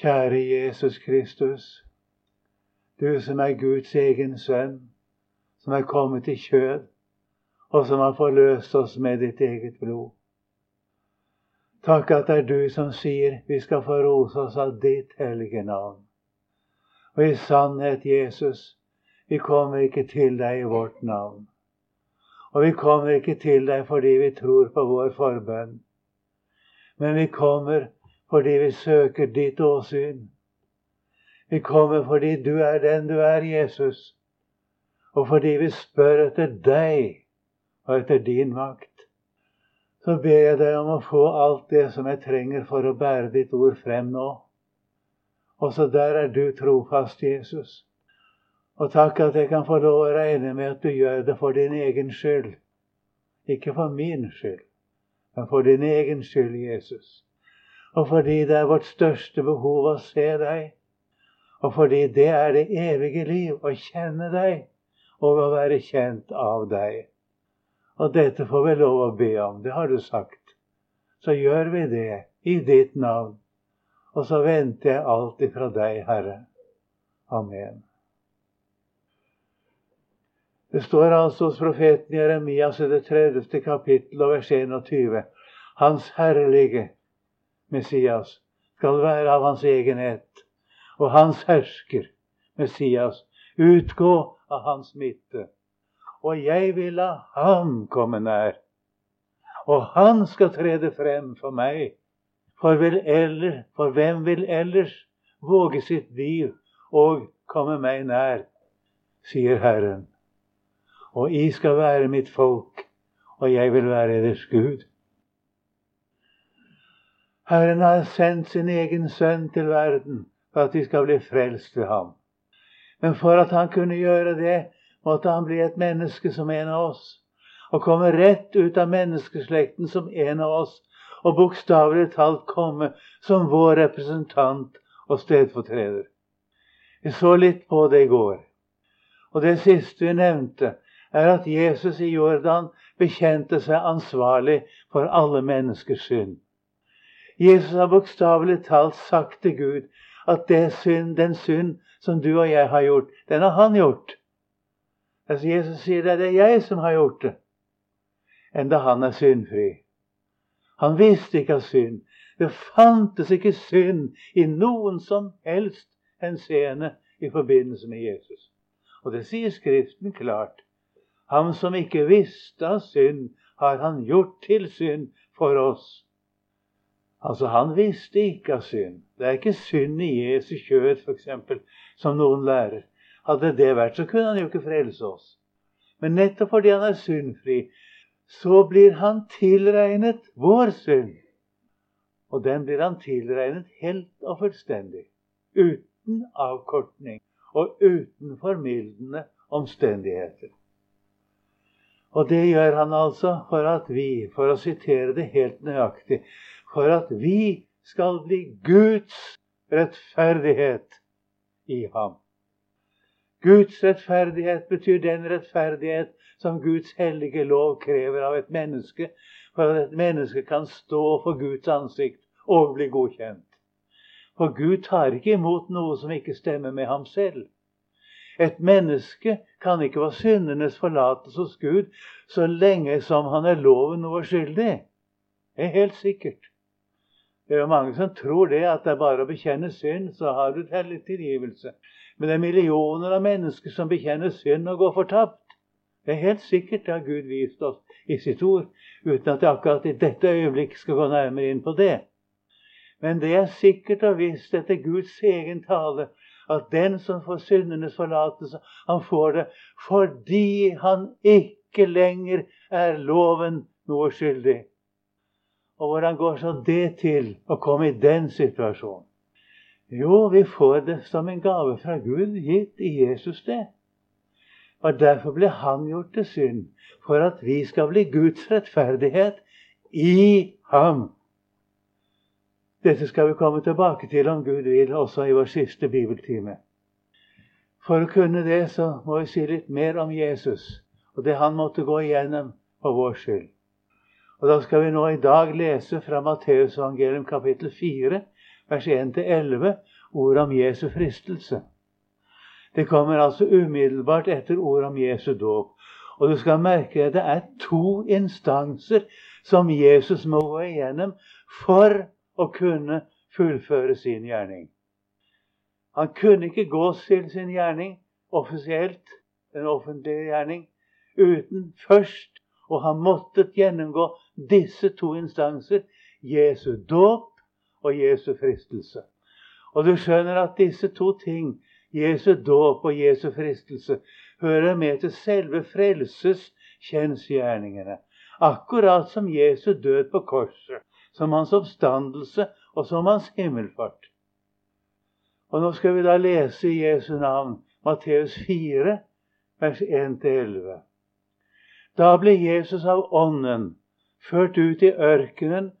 Kjære Jesus Kristus, du som er Guds egen sønn, som er kommet i kjød, og som har forløst oss med ditt eget blod. Takk at det er du som sier vi skal få rose oss av ditt hellige navn. Og i sannhet, Jesus, vi kommer ikke til deg i vårt navn. Og vi kommer ikke til deg fordi vi tror på vår forbønn. Men vi kommer fordi vi søker ditt åsyn. Vi kommer fordi du er den du er, Jesus. Og fordi vi spør etter deg og etter din makt. Så ber jeg deg om å få alt det som jeg trenger for å bære ditt ord frem nå. Også der er du trofast, Jesus. Og takk at jeg kan få lov å regne med at du gjør det for din egen skyld. Ikke for min skyld, men for din egen skyld, Jesus. Og fordi det er vårt største behov å se deg. Og fordi det er det evige liv å kjenne deg og å være kjent av deg. Og dette får vi lov å be om. Det har du sagt. Så gjør vi det i ditt navn. Og så venter jeg alltid fra deg, Herre. Amen. Det står altså hos profeten Jeremias i det 30. kapittel og vers 21. Hans herlige Messias skal være av hans egenhet og hans hersker, Messias, utgå av hans midte. Og jeg vil la ham komme nær. Og han skal trede frem for meg for, eller, for hvem vil ellers våge sitt liv og komme meg nær, sier Herren. Og I skal være mitt folk, og jeg vil være deres Gud. Herren har sendt sin egen sønn til verden for at de skal bli frelst ved ham. Men for at han kunne gjøre det, måtte han bli et menneske som en av oss, og komme rett ut av menneskeslekten som en av oss, og bokstavelig talt komme som vår representant og stedfortreder. Vi så litt på det i går. Og det siste vi nevnte, er at Jesus i Jordan bekjente seg ansvarlig for alle menneskers synd. Jesus har bokstavelig talt sagt til Gud at synd, den synd som du og jeg har gjort, den har han gjort. Altså Jesus sier det, det er jeg som har gjort det, enda han er syndfri. Han visste ikke av synd. Det fantes ikke synd i noen som helst henseende i forbindelse med Jesus. Og det sier Skriften klart. Ham som ikke visste av synd, har han gjort til synd for oss. Altså, han visste ikke av synd. Det er ikke synd i Jesu kjød, f.eks., som noen lærer. Hadde det vært, så kunne han jo ikke frelse oss. Men nettopp fordi han er syndfri, så blir han tilregnet vår synd. Og den blir han tilregnet helt og fullstendig. Uten avkortning og uten formildende omstendigheter. Og det gjør han altså for at vi, for å sitere det helt nøyaktig, for at vi skal bli Guds rettferdighet i ham. Guds rettferdighet betyr den rettferdighet som Guds hellige lov krever av et menneske, for at et menneske kan stå for Guds ansikt og bli godkjent. For Gud tar ikke imot noe som ikke stemmer med ham selv. Et menneske kan ikke få syndenes forlatelse hos Gud så lenge som han er loven noe skyldig. Det er helt sikkert. Det er jo mange som tror det at det er bare å bekjenne synd, så har du tilgivelse. Men det er millioner av mennesker som bekjenner synd og går fortapt. Det er helt sikkert det har Gud vist oss i sitt ord, uten at jeg akkurat i dette øyeblikk skal gå nærmere inn på det. Men det er sikkert og visst etter Guds egen tale at den som får syndenes forlatelse, han får det fordi han ikke lenger er loven noe skyldig. Og hvordan går så det til å komme i den situasjonen? Jo, vi får det som en gave fra Gud, gitt i Jesus det. Og Derfor ble han gjort til synd, for at vi skal bli Guds rettferdighet i ham. Dette skal vi komme tilbake til om Gud vil, også i vår siste bibeltime. For å kunne det, så må vi si litt mer om Jesus og det han måtte gå igjennom for vår skyld. Og Da skal vi nå i dag lese fra Matteusevangelium kapittel 4, vers 1-11, ordet om Jesu fristelse. Det kommer altså umiddelbart etter ordet om Jesu dåp. Og du skal merke at det er to instanser som Jesus må gå igjennom for å kunne fullføre sin gjerning. Han kunne ikke gå til sin gjerning offisielt, den offentlige gjerning, uten først å ha måttet gjennomgå disse to instanser Jesu dåp og Jesu fristelse. Og du skjønner at disse to ting Jesu dåp og Jesu fristelse hører med til selve frelses kjensgjerningene. Akkurat som Jesu død på korset, som hans oppstandelse og som hans himmelfart. Og Nå skal vi da lese i Jesu navn Matteus 4, vers 1-11. Da ble Jesus av Ånden ført ut i ørkenen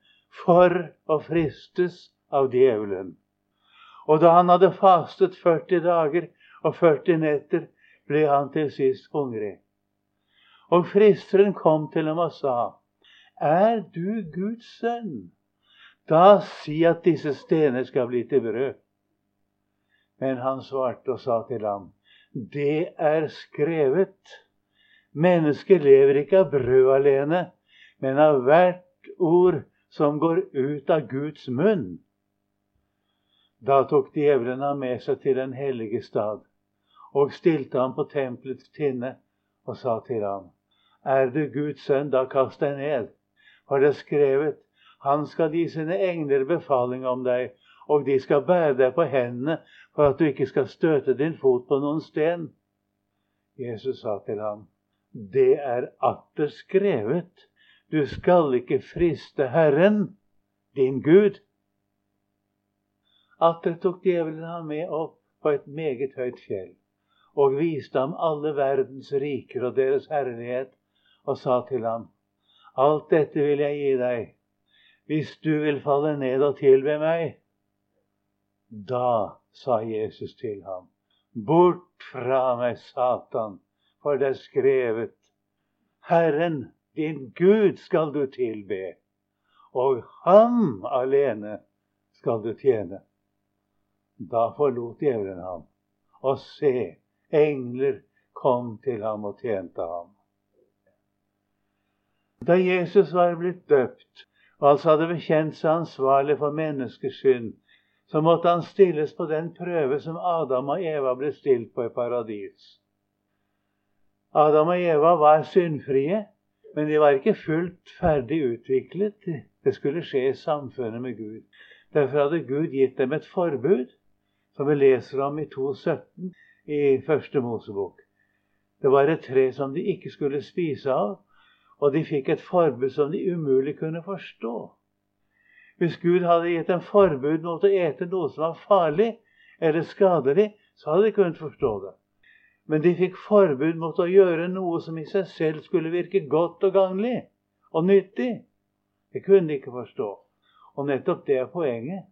for å fristes av djevelen. Og da han hadde fastet 40 dager og 40 netter, ble han til sist hungrig. Og fristeren kom til ham og sa, Er du Guds sønn? Da si at disse stener skal bli til brød. Men han svarte og sa til ham, Det er skrevet. Mennesket lever ikke av brød alene, men av hvert ord som går ut av Guds munn. Da tok djevelen ham med seg til den hellige stad og stilte ham på tempelets tinne og sa til ham, Er du Guds sønn, da kast deg ned. For det er skrevet, Han skal gi sine engler befaling om deg, og de skal bære deg på hendene for at du ikke skal støte din fot på noen sten. Jesus sa til ham, Det er atter skrevet, du skal ikke friste Herren, din Gud. Atter tok djevelen ham med opp på et meget høyt fjell og viste ham alle verdens riker og deres herlighet, og sa til ham, Alt dette vil jeg gi deg, hvis du vil falle ned og tilbe meg. Da sa Jesus til ham, Bort fra meg, Satan, for det er skrevet, Herren, din Gud, skal du tilbe, og ham alene skal du tjene. Da forlot djevelen ham, og se, engler kom til ham og tjente ham. Da Jesus var blitt døpt, og altså hadde bekjent seg ansvarlig for menneskers synd, så måtte han stilles på den prøve som Adam og Eva ble stilt på i paradis. Adam og Eva var syndfrie, men de var ikke fullt ferdig utviklet. Det skulle skje i samfunnet med Gud. Derfor hadde Gud gitt dem et forbud som vi leser om i 2.17 i Første Mosebok. Det var et tre som de ikke skulle spise av, og de fikk et forbud som de umulig kunne forstå. Hvis Gud hadde gitt dem forbud mot å ete noe som var farlig eller skadelig, så hadde de kunnet forstå det. Men de fikk forbud mot å gjøre noe som i seg selv skulle virke godt og gagnlig og nyttig. Det kunne de ikke forstå. Og nettopp det er poenget.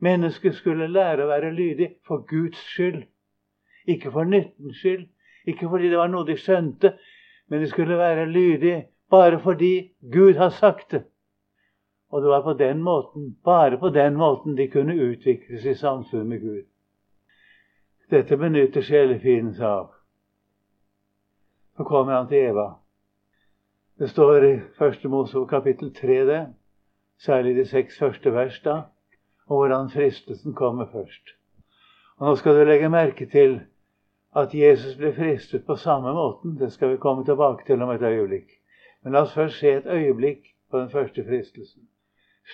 Mennesket skulle lære å være lydig for Guds skyld. Ikke for nyttens skyld, ikke fordi det var noe de skjønte, men de skulle være lydige bare fordi Gud har sagt det. Og det var på den måten, bare på den måten de kunne utvikles i samfunn med Gud. Dette benytter sjelefienden seg av. Så kommer han til Eva. Det står i Første Mosebok kapittel 3, det. Særlig de seks første vers. da og hvordan fristelsen kommer først. Og Nå skal du legge merke til at Jesus ble fristet på samme måten. Det skal vi komme tilbake til om et øyeblikk. Men la oss først se et øyeblikk på den første fristelsen.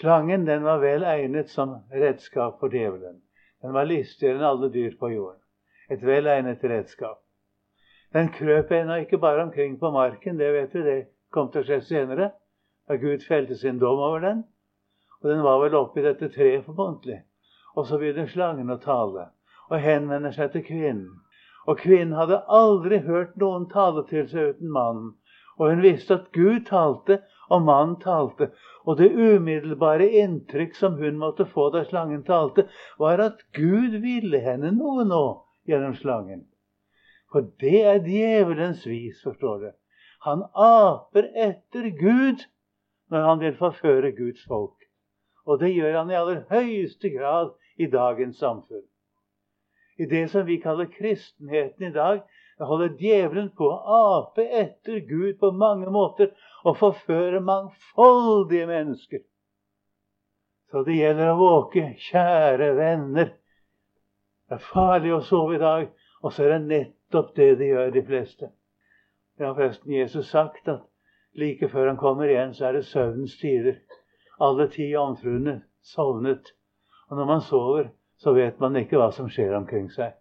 Slangen den var vel egnet som redskap for djevelen. Den var listigere enn alle dyr på jorden. Et vel egnet redskap. Den krøp ennå ikke bare omkring på marken, det vet vi, det kom til å skje senere, da Gud felte sin dom over den. Og den var vel oppi dette treet formodentlig. Og så begynner slangen å tale og henvender seg til kvinnen. Og kvinnen hadde aldri hørt noen tale til seg uten mannen. Og hun visste at Gud talte, og mannen talte. Og det umiddelbare inntrykk som hun måtte få da slangen talte, var at Gud ville henne noe nå gjennom slangen. For det er djevelens vis, forstår du. Han aper etter Gud når han vil forføre Guds folk. Og det gjør han i aller høyeste grad i dagens samfunn. I det som vi kaller kristenheten i dag, holder djevelen på å ape etter Gud på mange måter og forføre mangfoldige mennesker. Så det gjelder å våke, kjære venner. Det er farlig å sove i dag, og så er det nettopp det de gjør, de fleste. Det har forresten Jesus sagt at like før han kommer igjen, så er det søvnens tider. Alle ti jomfruene sovnet. Og når man sover, så vet man ikke hva som skjer omkring seg.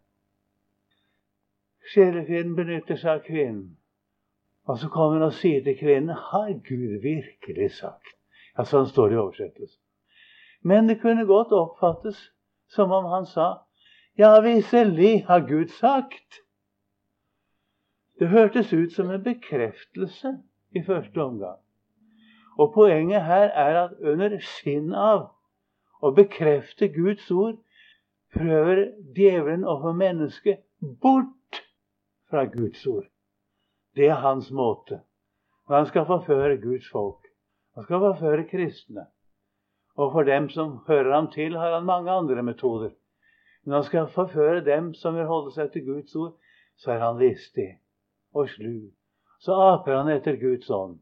Sjelefienden benytter seg av kvinnen. Og så kommer han og sier til kvinnen Har Gud virkelig sagt? Ja, sånn står det i oversettelsen. Men det kunne godt oppfattes som om han sa Ja, visselig har Gud sagt. Det hørtes ut som en bekreftelse i første omgang. Og poenget her er at under skinn av å bekrefte Guds ord prøver djevelen å få mennesket bort fra Guds ord. Det er hans måte. Og han skal forføre Guds folk. Han skal forføre kristne. Og for dem som hører ham til, har han mange andre metoder. Men han skal forføre dem som vil holde seg til Guds ord, så er han listig og slu. Så aper han etter Guds ånd.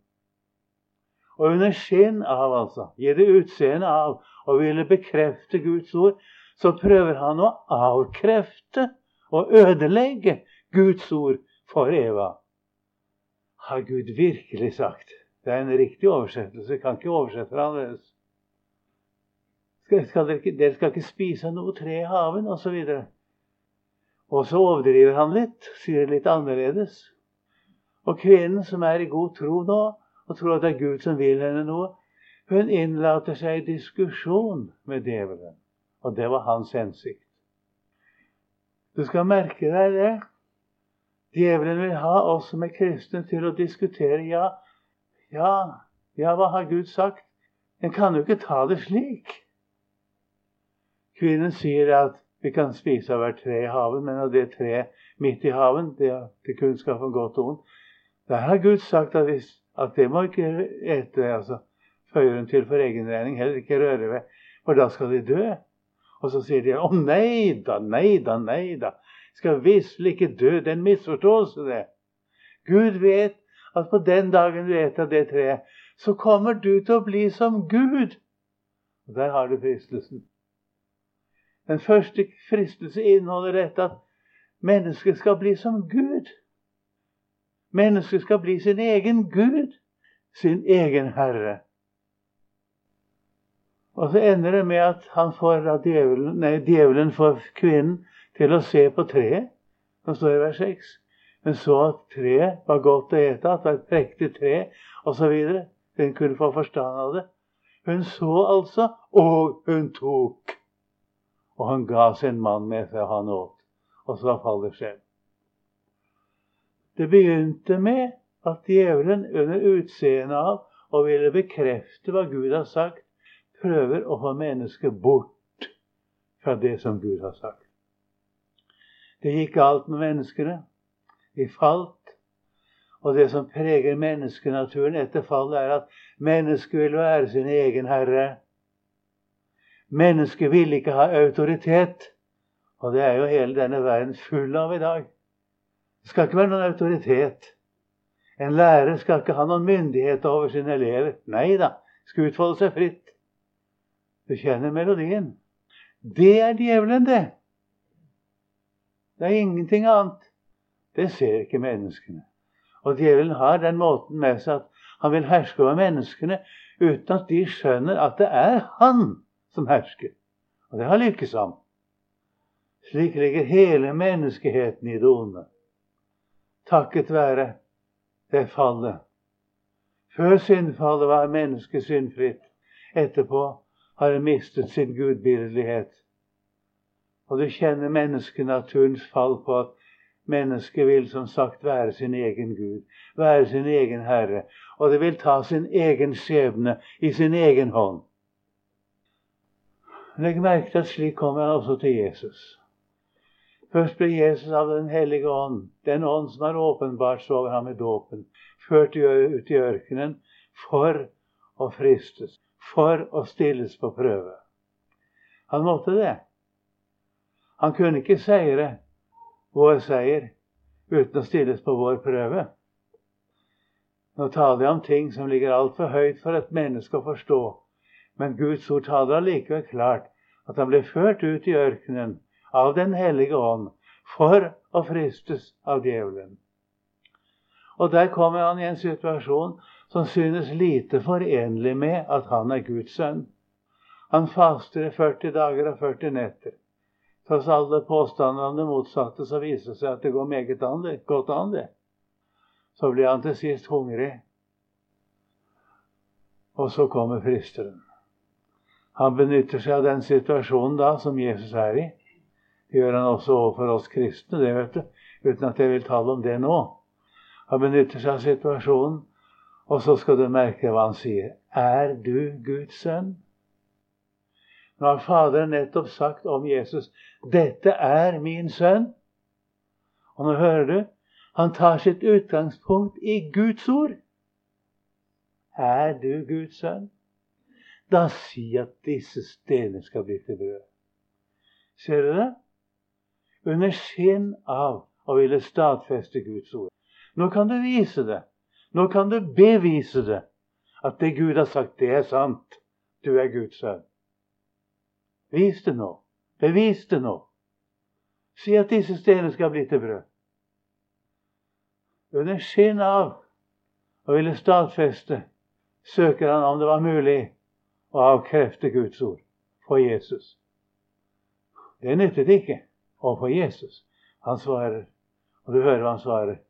Og under skinn av, altså, gir det utseende av og ville bekrefte Guds ord, så prøver han å avkrefte og ødelegge Guds ord for Eva. Har Gud virkelig sagt? Det er en riktig oversettelse. Jeg kan ikke oversette det annerledes. Dere, dere, skal ikke spise noe tre i haven, osv. Og, og så overdriver han litt, sier det litt annerledes. Og kvinnen som er i god tro nå, og tror at det er Gud som vil henne noe, hun innlater seg i diskusjon med djevelen. Og det var hans hensikt. Du skal merke deg det. Djevelen vil ha oss som er kristne, til å diskutere. Ja, ja, ja, hva har Gud sagt? En kan jo ikke ta det slik. Kvinnen sier at vi kan spise av hvert tre i haven, men av det treet midt i haven, det er til kunnskap om godt og ondt, der har Gud sagt at, hvis, at det må ikke ete. altså føyer hun til for egen regning. Heller ikke røre ved, for da skal de dø. Og så sier de å nei da, nei da, nei da. Skal visselig ikke dø. Det er en misforståelse, det. Gud vet at på den dagen du eter det treet, så kommer du til å bli som Gud. Og Der har du fristelsen. Den første fristelse inneholder dette at mennesket skal bli som Gud. Mennesket skal bli sin egen Gud, sin egen Herre. Og så ender det med at han får djevelen, nei, djevelen får kvinnen til å se på treet, som står i vers 6. Men så at treet var godt å ete, at det var et prektig tre osv. Den kunne få forstand av det. Hun så altså, og hun tok. Og han ga sin mann med seg, han åt. Og så faller skjell. Det begynte med at djevelen under utseendet av å ville bekrefte hva Gud har sagt, prøver å få mennesket bort fra det som Gud har sagt. Det gikk galt med menneskene. De falt. Og det som preger menneskenaturen etter fallet, er at mennesket vil være sin egen herre. Mennesket vil ikke ha autoritet. Og det er jo hele denne verden full av i dag. Det skal ikke være noen autoritet. En lærer skal ikke ha noen myndighet over sine elever. Nei da, skal utfolde seg fritt. Du kjenner melodien. Det er djevelen, det. Det er ingenting annet. Det ser ikke menneskene. Og djevelen har den måten med seg at han vil herske over menneskene uten at de skjønner at det er han som hersker. Og det har lykkes ham. Slik ligger hele menneskeheten i det onde. Takket være det fallet. Før syndfallet var mennesket syndfritt. Etterpå har mistet sin gudbildelighet. Og du kjenner menneskenaturens fall på at mennesket vil som sagt være sin egen Gud, være sin egen Herre. Og det vil ta sin egen skjebne i sin egen hånd. Legg merke til at slik kommer han også til Jesus. Først ble Jesus av Den hellige ånd, den ånd som har åpenbart over ham i dåpen, ført ut i ørkenen for å fristes for å stilles på prøve. Han måtte det. Han kunne ikke seire vår seier uten å stilles på vår prøve. Nå taler jeg om ting som ligger altfor høyt for et menneske å forstå. Men Guds ord taler allikevel klart at han ble ført ut i ørkenen av Den hellige ånd for å fristes av djevelen. Og der kommer han i en situasjon som synes lite forenlig med at han er Guds sønn. Han faster i 40 dager og 40 netter. Tross alle påstander om det motsatte, så viser det seg at det går meget an, det. godt an, det. Så blir han til sist hungrig. Og så kommer fristeren. Han benytter seg av den situasjonen da som Jesus er i. Det gjør han også overfor oss kristne, det vet du, uten at jeg vil tale om det nå. Han benytter seg av situasjonen, og så skal du merke hva han sier. Er du Guds sønn? Nå har Faderen nettopp sagt om Jesus 'Dette er min sønn'. Og nå hører du han tar sitt utgangspunkt i Guds ord. Er du Guds sønn? Da si at disse stener skal bli til brød. Ser du det? Under skinn av å ville stadfeste Guds ord. Nå kan du vise det. Nå kan du bevise det. At det Gud har sagt, det er sant. Du er Guds sønn. Vis det nå. Bevis det nå. Si at disse stedene skal bli til brød. Under skinn av å ville stadfeste søker han om det var mulig å avkrefte Guds ord for Jesus. Det nyttet ikke overfor Jesus. Han svarer, og du hører hva han svarer.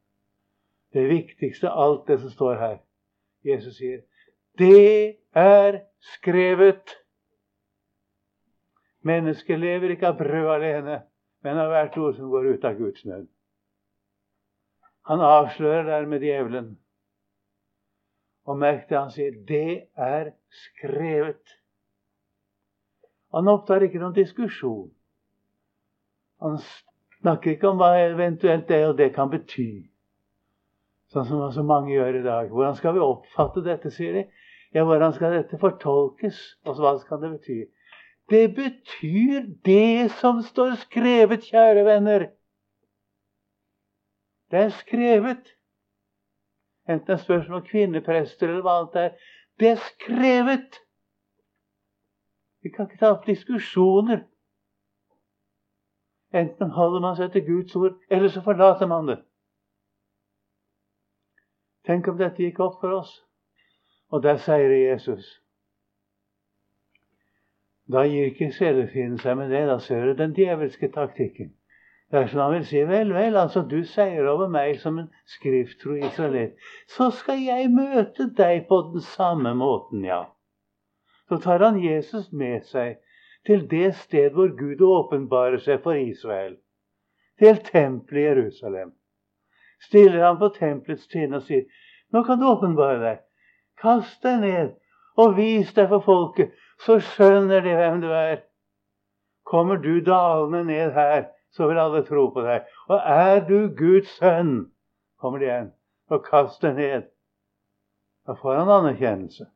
Det viktigste av alt det som står her. Jesus sier, 'Det er skrevet'. Mennesket lever ikke av brød alene, men av hvert ord som går ut av Guds munn. Han avslører dermed djevelen. Og merk det han sier. Det er skrevet. Han opptar ikke noen diskusjon. Han snakker ikke om hva eventuelt det og det kan bety. Sånn som så mange gjør i dag. Hvordan skal vi oppfatte dette, sier de. Ja, hvordan skal dette fortolkes? Og hva skal det bety? Det betyr det som står skrevet, kjære venner. Det er skrevet. Enten det er spørsmål om kvinneprester eller hva annet det er. Det er skrevet. Vi kan ikke ta opp diskusjoner. Enten holder man seg til Guds ord, eller så forlater man det. Tenk om dette gikk opp for oss. Og der sier Jesus. Da gir ikke sjelefienden seg med det. Da ser du den djevelske taktikken. Det er som han vil si vel, vel, altså du seier over meg som en skrifttro israelitt. Så skal jeg møte deg på den samme måten, ja. Så tar han Jesus med seg til det sted hvor Gud åpenbarer seg for Israel. Til tempelet i Jerusalem stiller han på tempelets tinn og sier, 'Nå kan du åpenbare deg. Kast deg ned og vis deg for folket, så skjønner de hvem du er.' Kommer du dalende ned her, så vil alle tro på deg. Og er du Guds sønn, kommer de igjen, og kast deg ned. Da får han anerkjennelse.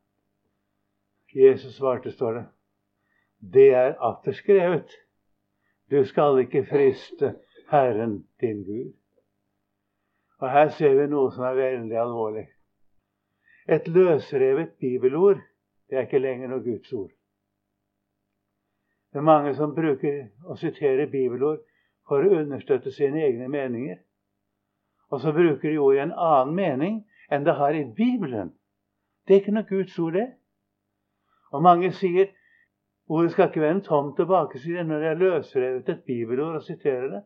Jesus svarte, står det. Det er atter skrevet. Du skal ikke friste Herren din Gud. Og her ser vi noe som er veldig alvorlig. Et løsrevet bibelord det er ikke lenger noe Guds ord. Det er mange som bruker å sitere bibelord for å understøtte sine egne meninger. Og så bruker de ord i en annen mening enn det har i Bibelen. Det er ikke noe Guds ord, det. Og mange sier ordet skal ikke være en tom tilbakeside når de har løsrevet et bibelord og siterer det.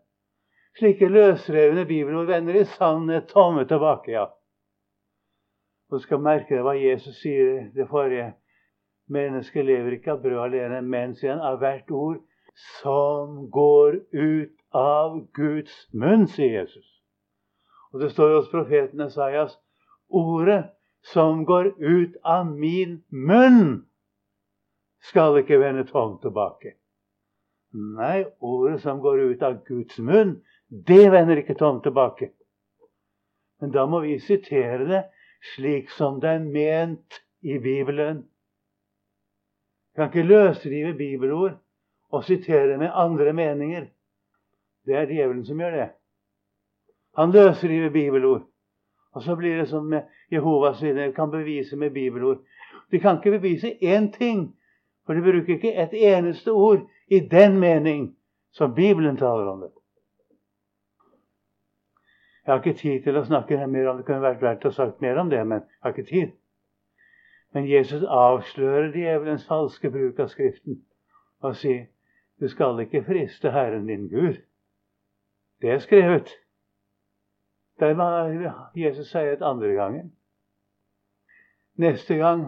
Slike løsrevne bibelord vender i sannhet tomme tilbake, ja. Du skal merke deg hva Jesus sier det forrige. Mennesket lever ikke av brød alene, men sier av hvert ord som går ut av Guds munn, sier Jesus. Og det står hos profeten Esaias ordet som går ut av min munn, skal ikke vende tomt tilbake. Nei, ordet som går ut av Guds munn, det vender ikke tomt tilbake. Men da må vi sitere det slik som det er ment i Bibelen. Vi kan ikke løsrive bibelord og sitere med andre meninger. Det er djevelen som gjør det. Han løsriver bibelord. Og så blir det som med Jehovas vinner kan bevise med bibelord. De kan ikke bevise én ting, for de bruker ikke et eneste ord i den mening som Bibelen taler om det. Jeg har ikke tid til å snakke mer om det. kunne vært verdt å sagt mer om det, men jeg har ikke tid. Men Jesus avslører djevelens falske bruk av Skriften og sier du skal ikke friste Herren din Gud. Det er skrevet. Der var Jesus sier det andre gangen. Neste gang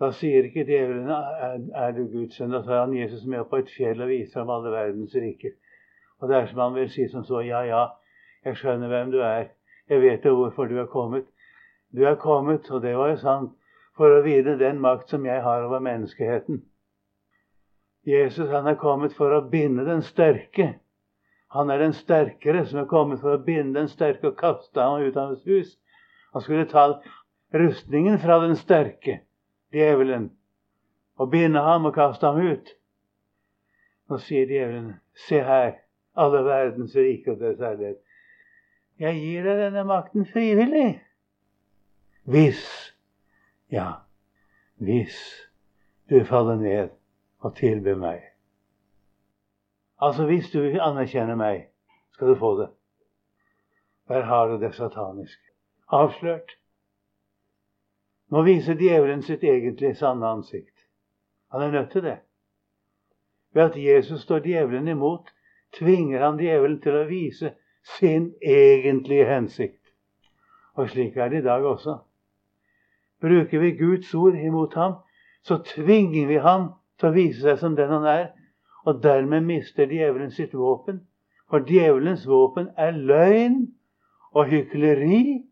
da sier ikke djevelen er, du Guds sønn. Da tar han Jesus med på et fjell og viser ham alle verdens riker. Og det er som han vil si som så Ja, ja, jeg skjønner hvem du er. Jeg vet jo hvorfor du er kommet. Du er kommet, og det var jo sant, for å vite den makt som jeg har over menneskeheten. Jesus han er kommet for å binde den sterke. Han er den sterkere som er kommet for å binde den sterke og kaste ham ut av hans hus. Han skulle ta rustningen fra den sterke, djevelen, og binde ham og kaste ham ut. Nå sier djevelen, se her, alle verdens rike og deres ærlighet. Jeg gir deg denne makten frivillig. Hvis, ja, hvis du faller ned og tilbyr meg. Altså, hvis du anerkjenner meg, skal du få det. Der har du det sataniske. Avslørt. Nå viser djevelen sitt egentlig sanne ansikt. Han er nødt til det. Ved at Jesus står djevelen imot, tvinger han djevelen til å vise sin egentlige hensikt. Og slik er det i dag også. Bruker vi Guds ord imot ham, så tvinger vi ham til å vise seg som den han er. Og dermed mister djevelen sitt våpen. For djevelens våpen er løgn og hykleri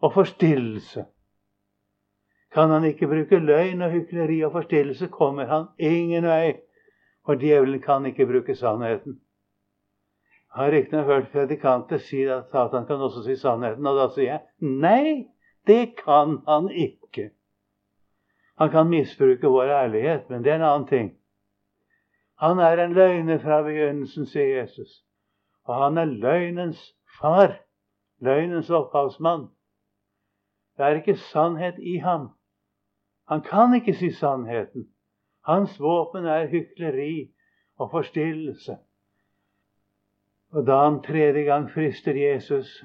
og forstillelse. Kan han ikke bruke løgn og hykleri og forstillelse, kommer han ingen vei. For djevelen kan ikke bruke sannheten. Har riktignok hørt predikanter si at Satan kan også si sannheten. Og da sier jeg nei, det kan han ikke. Han kan misbruke vår ærlighet, men det er en annen ting. Han er en løgner fra begynnelsen, sier Jesus. Og han er løgnens far. Løgnens opphavsmann. Det er ikke sannhet i ham. Han kan ikke si sannheten. Hans våpen er hykleri og forstillelse. Og da han tredje gang frister Jesus,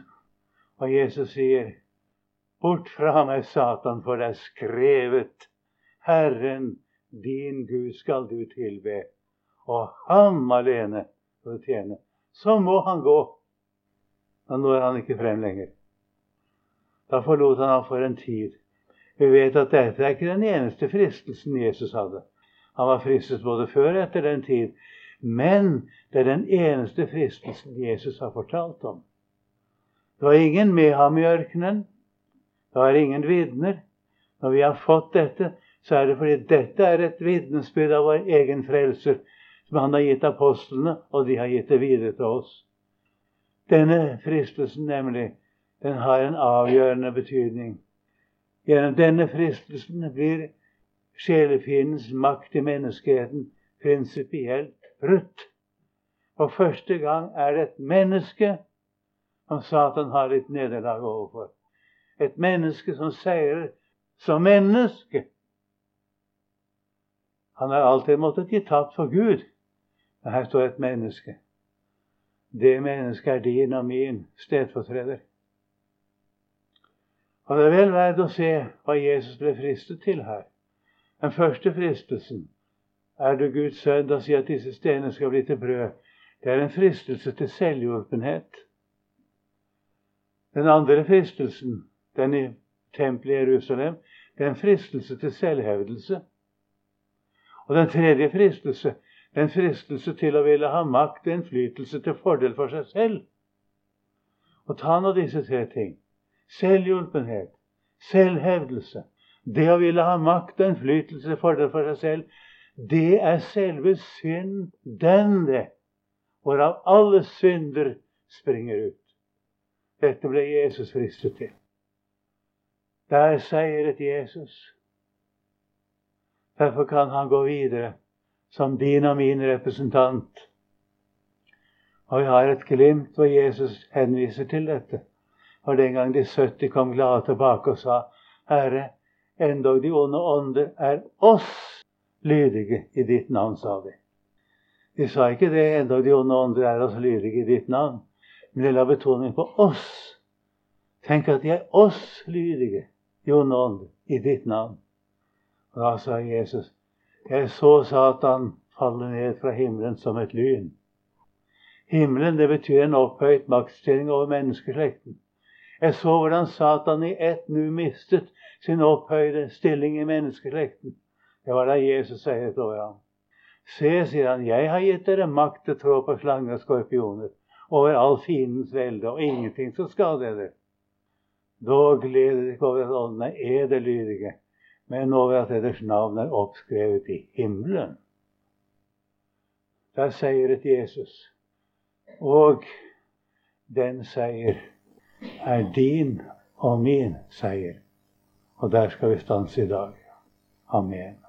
og Jesus sier, 'Bort fra meg, Satan, for det er skrevet:" Herren din Gud skal du tilbe, og ham alene skal du tjene. Så må han gå. Da når han ikke frem lenger. Da forlot han ham for en tid. Vi vet at dette er ikke den eneste fristelsen Jesus hadde. Han var fristet både før og etter den tid. Men det er den eneste fristelsen Jesus har fortalt om. Det var ingen med ham i ørkenen. Det var ingen vitner. Når vi har fått dette, så er det fordi dette er et vitnesbyrd av vår egen frelser, som han har gitt apostlene, og de har gitt det videre til oss. Denne fristelsen, nemlig, den har en avgjørende betydning. Gjennom denne fristelsen blir sjelefiendens makt i menneskeheten prinsipielt brutt. For første gang er det et menneske som Satan har litt nederlag overfor. Et menneske som seirer som menneske. Han har alltid måttet gi tapt for Gud. Men her står et menneske. Det mennesket er din og min stedfortreder. Og det er vel verdt å se hva Jesus ble fristet til her. Den første fristelsen er du Guds sønn da sier at disse stenene skal bli til brød. Det er en fristelse til selvhjulpenhet. Den andre fristelsen, den i tempelet i Jerusalem, det er en fristelse til selvhevdelse. Og den tredje fristelse, en fristelse til å ville ha makt og innflytelse til fordel for seg selv. Og ta nå disse tre ting. Selvhjulpenhet, selvhevdelse, det å ville ha makt og innflytelse til fordel for seg selv, det er selve synd, den, det. Hvorav alle synder springer ut. Dette ble Jesus fristet til. Der seiret Jesus. Derfor kan han gå videre som din og min representant. Og vi har et glimt hvor Jesus henviser til dette. Og den gang de 70 kom glade tilbake og sa, Herre, endog de onde ånder er oss lydige i ditt navn, sa de. De sa ikke det, endog de onde ånder er oss lydige i ditt navn. Men de la betoning på oss. Tenk at de er oss lydige, de onde ånder, i ditt navn. Og da sa Jesus, jeg så Satan falle ned fra himmelen som et lyn. Himmelen det betyr en opphøyt maktstilling over menneskeslekten. Jeg så hvordan Satan i ett nu mistet sin opphøyde stilling i menneskeslekten. Det var da Jesus sier til ham. Se, sier han, jeg har gitt dere makt til å trå på slanger og skorpioner, over all fiendens velde, og ingenting som skader dere. Da gleder dere ikke over at åndene er det lydige, men over at deres navn er oppskrevet i himmelen. Der seiret Jesus. Og den seier er din og min seier. Og der skal vi stanse i dag. Amen.